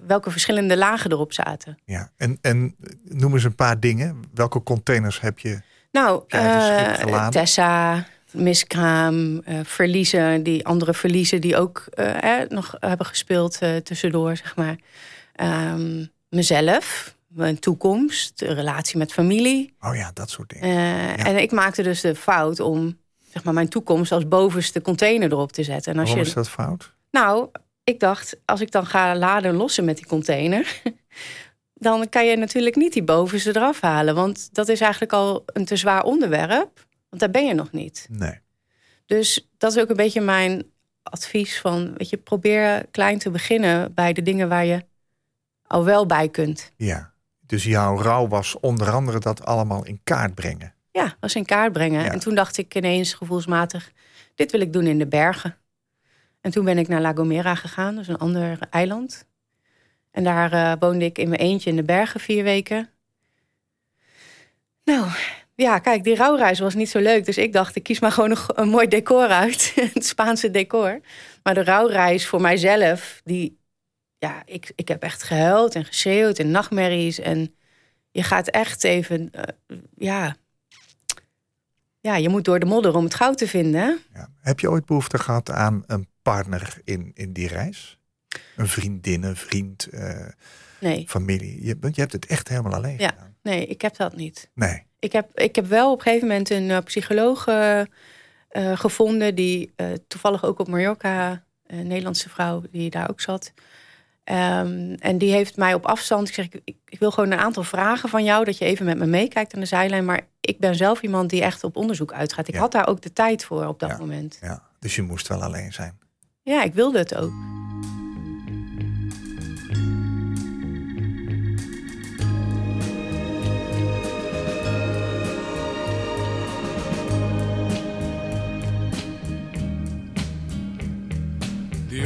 welke verschillende lagen erop zaten. ja. En, en noem eens een paar dingen. Welke containers heb je? Nou, Je geladen? Tessa, miskraam, eh, verliezen, die andere verliezen die ook eh, eh, nog hebben gespeeld eh, tussendoor, zeg maar. Ehm, mezelf, mijn toekomst, de relatie met familie. Oh ja, dat soort dingen. En ik maakte dus de fout om zeg maar, mijn toekomst als bovenste container erop te zetten. En als Waarom je, is dat fout? Nou, ik dacht, als ik dan ga laden en lossen met die container, dan kan je natuurlijk niet die bovenste eraf halen. Want dat is eigenlijk al een te zwaar onderwerp. Want daar ben je nog niet. Nee. Dus dat is ook een beetje mijn advies van, weet je, probeer klein te beginnen bij de dingen waar je al wel bij kunt. Ja. Dus jouw rouw was onder andere dat allemaal in kaart brengen. Ja, als in kaart brengen. Ja. En toen dacht ik ineens gevoelsmatig, dit wil ik doen in de bergen. En toen ben ik naar La Gomera gegaan, dus een ander eiland. En daar eh, woonde ik in mijn eentje in de bergen vier weken. Nou, ja, kijk, die rouwreis was niet zo leuk. Dus ik dacht, ik kies maar gewoon een, go- een mooi decor uit. het Spaanse decor. Maar de rouwreis voor mijzelf, die... Ja, ik, ik heb echt gehuild en geschreeuwd en nachtmerries. En je gaat echt even... eh, ja, ja, je moet door de modder om het goud te vinden. Ja. Heb je ooit behoefte gehad aan een partner in, in die reis? Een vriendin, een vriend, eh, Nee, familie? Je, je hebt het echt helemaal alleen Ja. gedaan. nee, ik heb dat niet. Nee. Ik heb, ik heb wel op een gegeven moment een eh, psycholoog eh, eh, gevonden... die toevallig ook op Mallorca, een Nederlandse vrouw die daar ook zat... Ehm, en die heeft mij op afstand... Ik zeg, ik, ik wil gewoon een aantal vragen van jou... dat je even met me meekijkt aan de zijlijn. Maar ik ben zelf iemand die echt op onderzoek uitgaat. Ik Ja. had daar ook de tijd voor op dat Ja. moment. Ja. Dus je moest wel alleen zijn. Ja, ik wilde het ook.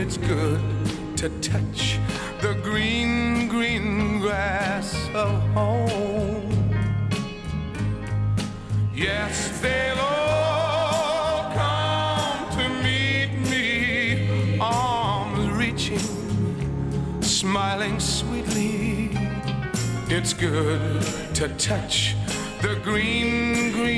It's good to touch the green, green grass of home. Yes, they'll all come to meet me, arms reaching, smiling sweetly. It's good to touch the green, green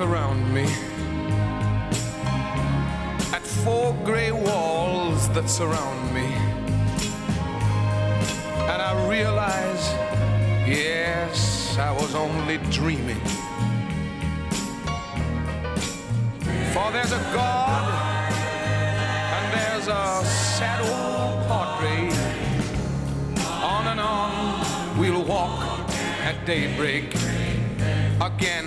around me at four gray walls that surround me. And I realize, yes, I was only dreaming. For there's a God and there's a sad old portrait. On and on we'll walk at daybreak. Again,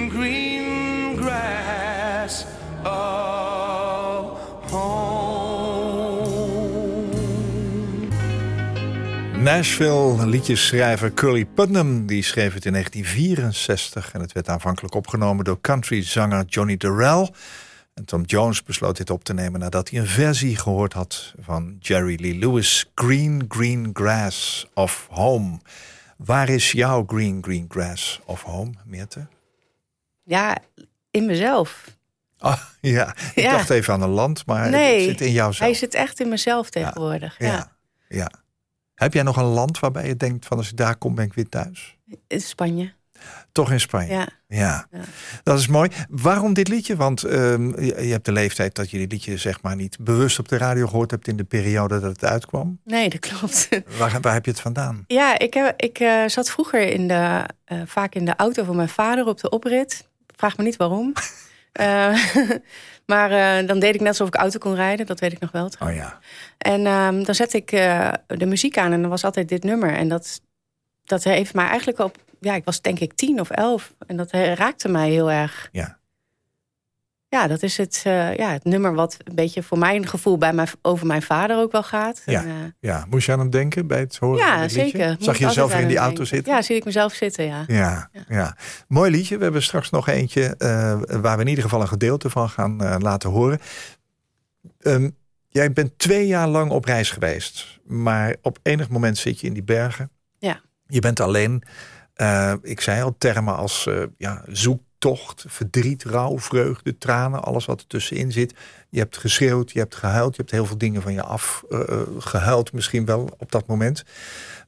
green Nashville liedjesschrijver Curly Putnam die schreef het in 1964 en het werd aanvankelijk opgenomen door countryzanger Johnny Durrell. En Tom Jones besloot dit op te nemen nadat hij een versie gehoord had van Jerry Lee Lewis, Green Green Grass of Home. Waar is jouw Green Green Grass of Home, Meerte? Ja, in mezelf. Ah, ja, ik Ja. dacht even aan een land, maar Nee, het zit in jou zelf. Hij zit echt in mezelf tegenwoordig. Ja. ja, ja. Heb jij nog een land waarbij je denkt van als ik daar kom ben ik weer thuis? In Spanje. Toch in Spanje? Ja. Ja, Ja. dat is mooi. Waarom dit liedje? Want ehm, je, hebt de leeftijd dat je dit liedje zeg maar niet bewust op de radio gehoord hebt in de periode dat het uitkwam. Nee, dat klopt. Waar, waar heb je het vandaan? Ja, ik, heb, ik eh, zat vroeger in de, eh, vaak in de auto van mijn vader op de oprit. Vraag me niet waarom. Maar eh, dan deed ik net alsof ik auto kon rijden. Dat weet ik nog wel. Oh ja. En ehm, dan zette ik eh, de muziek aan en dan was altijd dit nummer. En dat, dat heeft mij eigenlijk op... Ja, ik was denk ik tien of elf. En dat eh, raakte mij heel erg. Ja. Ja, dat is het, eh, ja, het nummer wat een beetje voor mijn gevoel bij mijn, over mijn vader ook wel gaat. Ja. En, eh, ja. Moest je aan hem denken bij het horen van ja dit liedje? zeker. Zag je jezelf in die auto denken. zitten? Ja, zie ik mezelf zitten, ja. Ja, ja. Mooi liedje. We hebben straks nog eentje eh, waar we in ieder geval een gedeelte van gaan laten horen. Ehm, jij bent twee jaar lang op reis geweest, maar op enig moment zit je in die bergen. Ja. Je bent alleen. Ik zei al termen als ja, zoektocht, verdriet, rouw, vreugde, tranen, alles wat er tussenin zit. Je hebt geschreeuwd, je hebt gehuild, je hebt heel veel dingen van je afgehuild misschien wel op dat moment.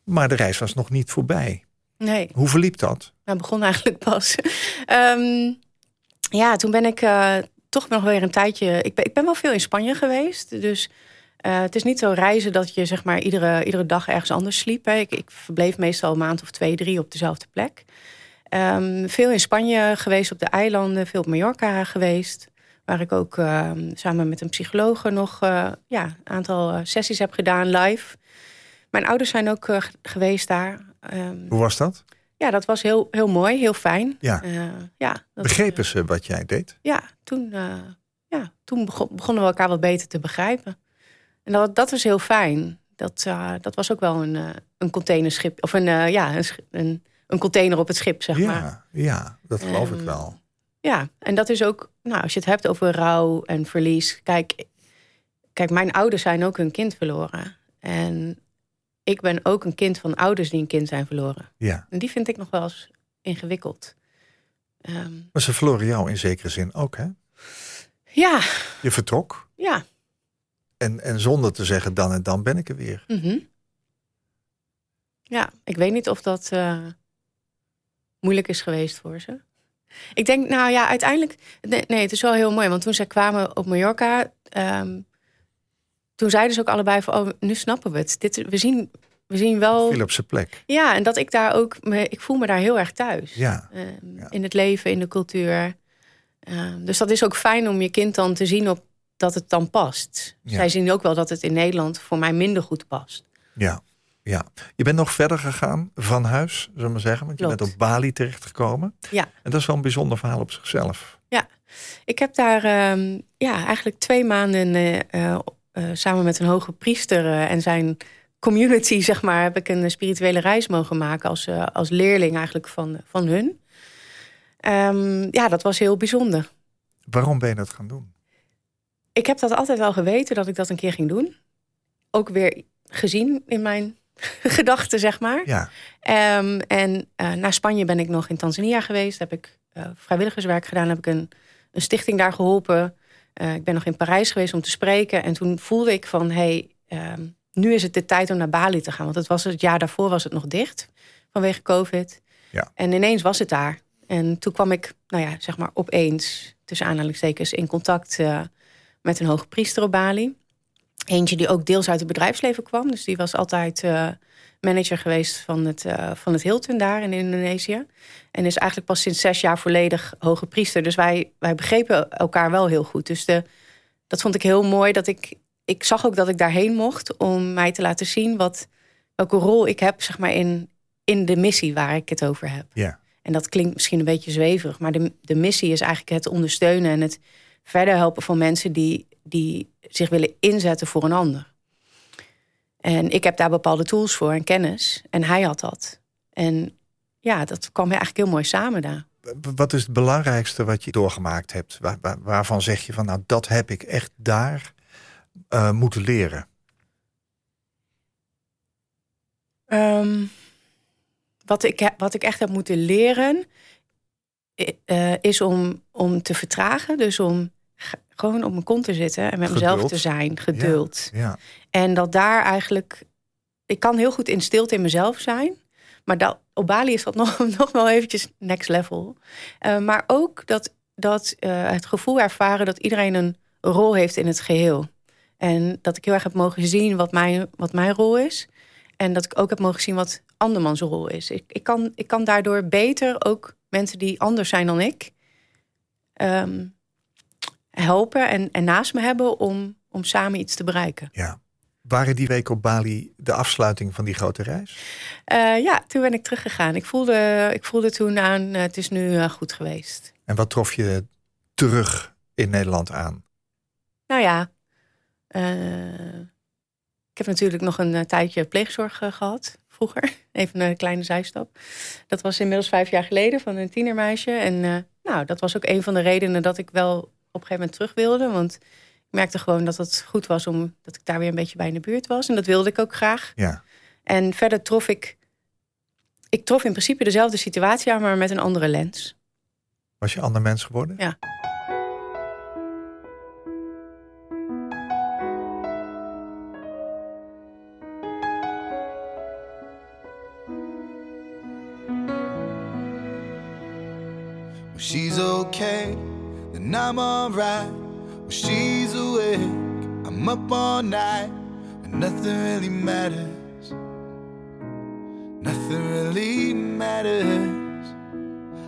Maar de reis was nog niet voorbij. Nee, Hoe verliep dat? nou begon eigenlijk pas. Ehm, ja, toen ben ik eh, toch nog weer een tijdje... Ik ben, ik ben wel veel in Spanje geweest. Dus Eh, het is niet zo reizen dat je zeg maar iedere, iedere dag ergens anders sliep. Hè. Ik, ik verbleef meestal een maand of twee, drie op dezelfde plek. Ehm, veel in Spanje geweest, op de eilanden, veel op Mallorca geweest. Waar ik ook ehm, samen met een psycholoog nog eh, ja, een aantal eh, sessies heb gedaan live. Mijn ouders zijn ook eh, geweest daar. Ehm, Hoe was dat? ja, dat was heel, heel mooi, heel fijn. Ja. Ja, dat, Begrepen ze wat jij deed? ja, toen, ja, toen begon- begonnen we elkaar wat beter te begrijpen. En dat, dat was heel fijn. Dat, dat was ook wel een, een containerschip. Of een, ja, een, een, een container op het schip, zeg maar. Ja, dat geloof ik Ehm, wel. Ja, en dat is ook, nou, als je het hebt over rouw en verlies. Kijk, kijk, mijn ouders zijn ook hun kind verloren. En ik ben ook een kind van ouders die een kind zijn verloren. Ja. En die vind ik nog wel eens ingewikkeld. Ehm, Maar ze verloren jou in zekere zin ook, hè? ja, Je vertrok ja. en, en zonder te zeggen dan en dan ben ik er weer. mhm. Ja, ik weet niet of dat eh, moeilijk is geweest voor ze. Ik denk, nou ja, uiteindelijk... Nee, nee, het is wel heel mooi. Want toen zij kwamen op Mallorca... ehm, toen zeiden ze ook allebei van... Oh, nu snappen we het. Dit, we, zien, we zien wel... Op zijn plek. Ja, en dat ik daar ook... Me, ik voel me daar heel erg thuis. Ja. Ehm, Ja. In het leven, in de cultuur. Ehm, dus dat is ook fijn om je kind dan te zien op dat het dan past. Ja. Zij zien ook wel dat het in Nederland voor mij minder goed past. Ja, ja. Je bent nog verder gegaan van huis, zullen we maar zeggen. Want je Klopt. bent op Bali terechtgekomen. Ja. En dat is wel een bijzonder verhaal op zichzelf. Ik heb daar ehm, ja, eigenlijk twee maanden eh, eh, eh, samen met een hoge priester en zijn community, zeg maar, heb ik een spirituele reis mogen maken als, als leerling eigenlijk van, van hun. Ehm, ja, dat was heel bijzonder. Waarom ben je dat gaan doen? Ik heb dat altijd wel geweten dat ik dat een keer ging doen. Ook weer gezien in mijn gedachten, zeg maar. Ja, Ehm, en eh, naar Spanje ben ik nog in Tanzania geweest. Heb ik eh, vrijwilligerswerk gedaan. Heb ik een, een stichting daar geholpen. Eh, ik ben nog in Parijs geweest om te spreken. En toen voelde ik van, hey, ehm, nu is het de tijd om naar Bali te gaan. Want het, was het jaar daarvoor was het nog dicht vanwege COVID. Ja. En ineens was het daar. En toen kwam ik, nou ja, zeg maar opeens, tussen aanhalingstekens, in contact met een hoge priester op Bali. Eentje die ook deels uit het bedrijfsleven kwam. Dus die was altijd eh, manager geweest van het, eh, van het Hilton daar in Indonesië. En is eigenlijk pas sinds zes jaar volledig hoge priester. Dus wij, wij begrepen elkaar wel heel goed. Dus de, dat vond ik heel mooi. Dat ik, ik zag ook dat ik daarheen mocht om mij te laten zien wat, welke rol ik heb zeg maar, in, in de missie waar ik het over heb. ja. En dat klinkt misschien een beetje zweverig, maar de, de missie is eigenlijk het ondersteunen en het verder helpen van mensen die, die zich willen inzetten voor een ander. En ik heb daar bepaalde tools voor en kennis. En hij had dat. En ja, dat kwam eigenlijk heel mooi samen daar. Wat is het belangrijkste wat je doorgemaakt hebt? Waar, waar- waarvan zeg je van, nou, dat heb ik echt daar eh, moeten leren? Ehm, wat, ik, wat ik echt heb moeten leren, i- eh, is om, om te vertragen. Dus om gewoon op mijn kont te zitten en met mezelf te zijn. Geduld. Ja, En dat daar eigenlijk. Ik kan heel goed in stilte in mezelf zijn. Maar dat, op Bali is dat nog, nog wel eventjes next level. Eh, maar ook dat, dat eh, het gevoel ervaren dat iedereen een rol heeft in het geheel. En dat ik heel erg heb mogen zien wat mijn, wat mijn rol is. En dat ik ook heb mogen zien wat andermans rol is. Ik, ik, kan, ik kan daardoor beter ook mensen die anders zijn dan ik... ehm, helpen en, en naast me hebben om, om samen iets te bereiken. ja. Waren die week op Bali de afsluiting van die grote reis? Eh, ja, toen ben ik teruggegaan. Ik voelde, ik voelde toen aan, eh, het is nu eh, goed geweest. En wat trof je terug in Nederland aan? Nou ja, ik heb natuurlijk nog een tijdje pleegzorg eh, gehad, vroeger. Even een kleine zijstap. Dat was inmiddels vijf jaar geleden van een tienermeisje. En eh, nou, dat was ook een van de redenen dat ik wel op een gegeven moment terug wilde. Want ik merkte gewoon dat het goed was om dat ik daar weer een beetje bij in de buurt was. En dat wilde ik ook graag. Ja, En verder trof ik. Ik trof in principe dezelfde situatie aan, maar met een andere lens. was je ander mens geworden? Ja. Okay, then I'm alright. When she's awake, I'm up all night and nothing really matters. Nothing really matters.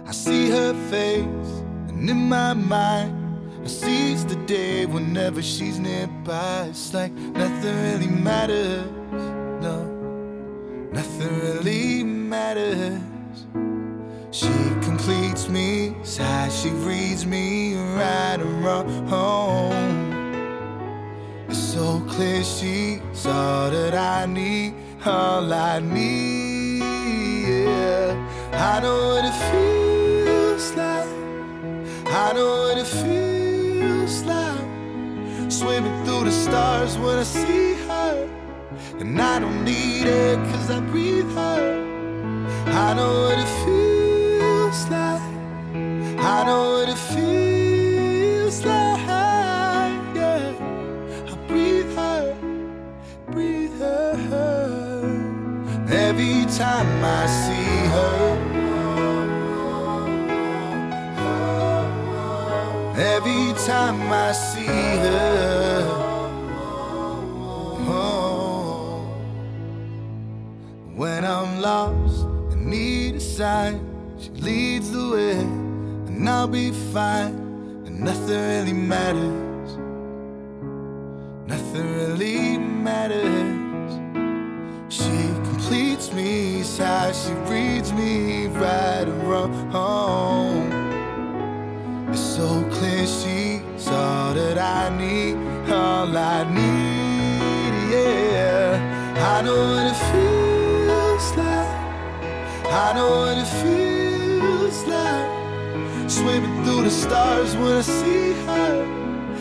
I see her face, and in my mind, I seize the day whenever she's nearby. It's like nothing really matters. No, nothing really matters. She completes me, side she reads me right and wrong. It's so clear she's all that I need, all I need. Yeah. I know what it feels like. I know what it feels like. Swimming through the stars when I see her. And I don't need it cause I breathe her. I know what it feels time I see her. Every time I see her. Oh. When I'm lost and need a sign, she leads the way, and I'll be fine, and nothing really matters. Nothing really matters. Me, side she reads me right and wrong. It's so clear she's all that I need, all I need, yeah. I know what it feels like. I know what it feels like. Swimming through the stars when I see her.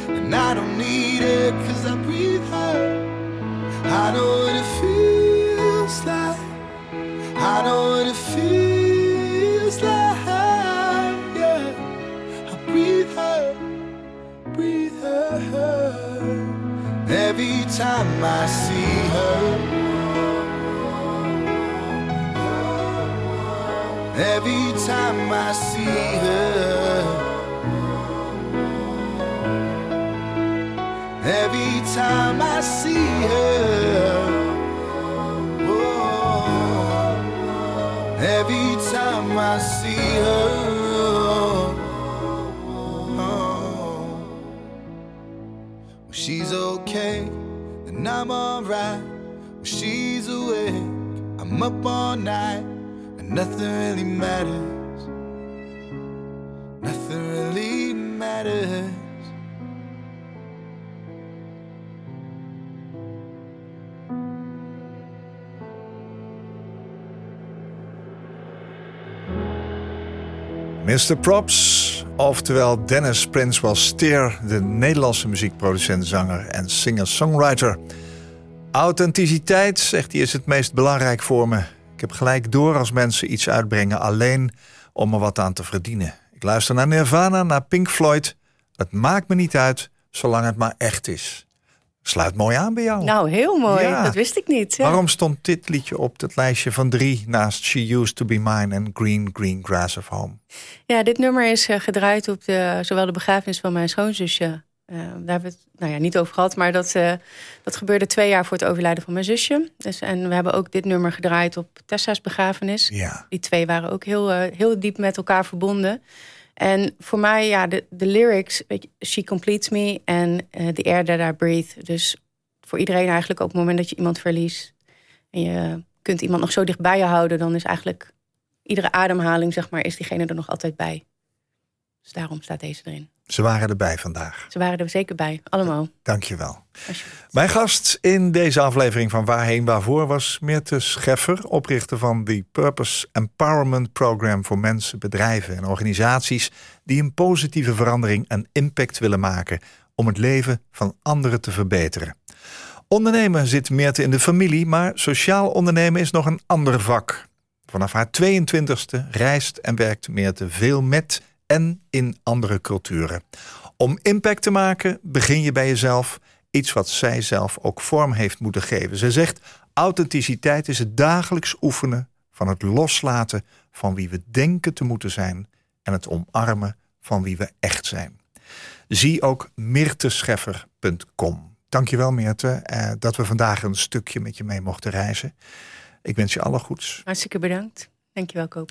And I don't need it cause I breathe her. I know what it feels like. I know what it feels like. Yeah. I breathe her, breathe her. Every time I see her. Every time I see her. Every time I see her. She's okay, then I'm alright. When she's awake, I'm up all night, and nothing really matters. Mr. Props, oftewel Dennis Prince was Steer, de Nederlandse muziekproducent, zanger en singer-songwriter. Authenticiteit, zegt hij, is het meest belangrijk voor me. Ik heb gelijk door als mensen iets uitbrengen alleen om er wat aan te verdienen. Ik luister naar Nirvana, naar Pink Floyd. Het maakt me niet uit, zolang het maar echt is. Sluit mooi aan bij jou. Nou, heel mooi. Ja. Dat wist ik niet. Ja. Waarom stond dit liedje op het lijstje van drie naast She Used to Be Mine en Green Green Grass of Home? Ja, dit nummer is eh, gedraaid op de, zowel de begrafenis van mijn schoonzusje. Eh, daar hebben we het nou ja, niet over gehad, maar dat, eh, dat gebeurde twee jaar voor het overlijden van mijn zusje. Dus, en we hebben ook dit nummer gedraaid op Tessa's begrafenis. Ja. Die twee waren ook heel, heel diep met elkaar verbonden. En voor mij, ja, de, de lyrics, She Completes Me en eh, The Air That I Breathe. Dus voor iedereen eigenlijk op het moment dat je iemand verliest... en je kunt iemand nog zo dicht bij je houden... dan is eigenlijk iedere ademhaling, zeg maar, is diegene er nog altijd bij. Dus daarom staat deze erin. Ze waren erbij vandaag. Ze waren er zeker bij, allemaal. Dankjewel. Mijn gast in deze aflevering van Waarheen Waarvoor was Meerte Scheffer, oprichter van the Purpose Empowerment Program voor mensen, bedrijven en organisaties die een positieve verandering en impact willen maken om het leven van anderen te verbeteren. Ondernemen zit Meerte in de familie, maar sociaal ondernemen is nog een ander vak. Vanaf haar 22e reist en werkt Meerte veel met en in andere culturen. Om impact te maken begin je bij jezelf, iets wat zij zelf ook vorm heeft moeten geven. Ze zegt, authenticiteit is het dagelijks oefenen van het loslaten van wie we denken te moeten zijn en het omarmen van wie we echt zijn. Zie ook mirtescheffer.com. Dankjewel Meerte eh, dat we vandaag een stukje met je mee mochten reizen. Ik wens je alle goeds. Hartstikke bedankt. Dankjewel, Koop.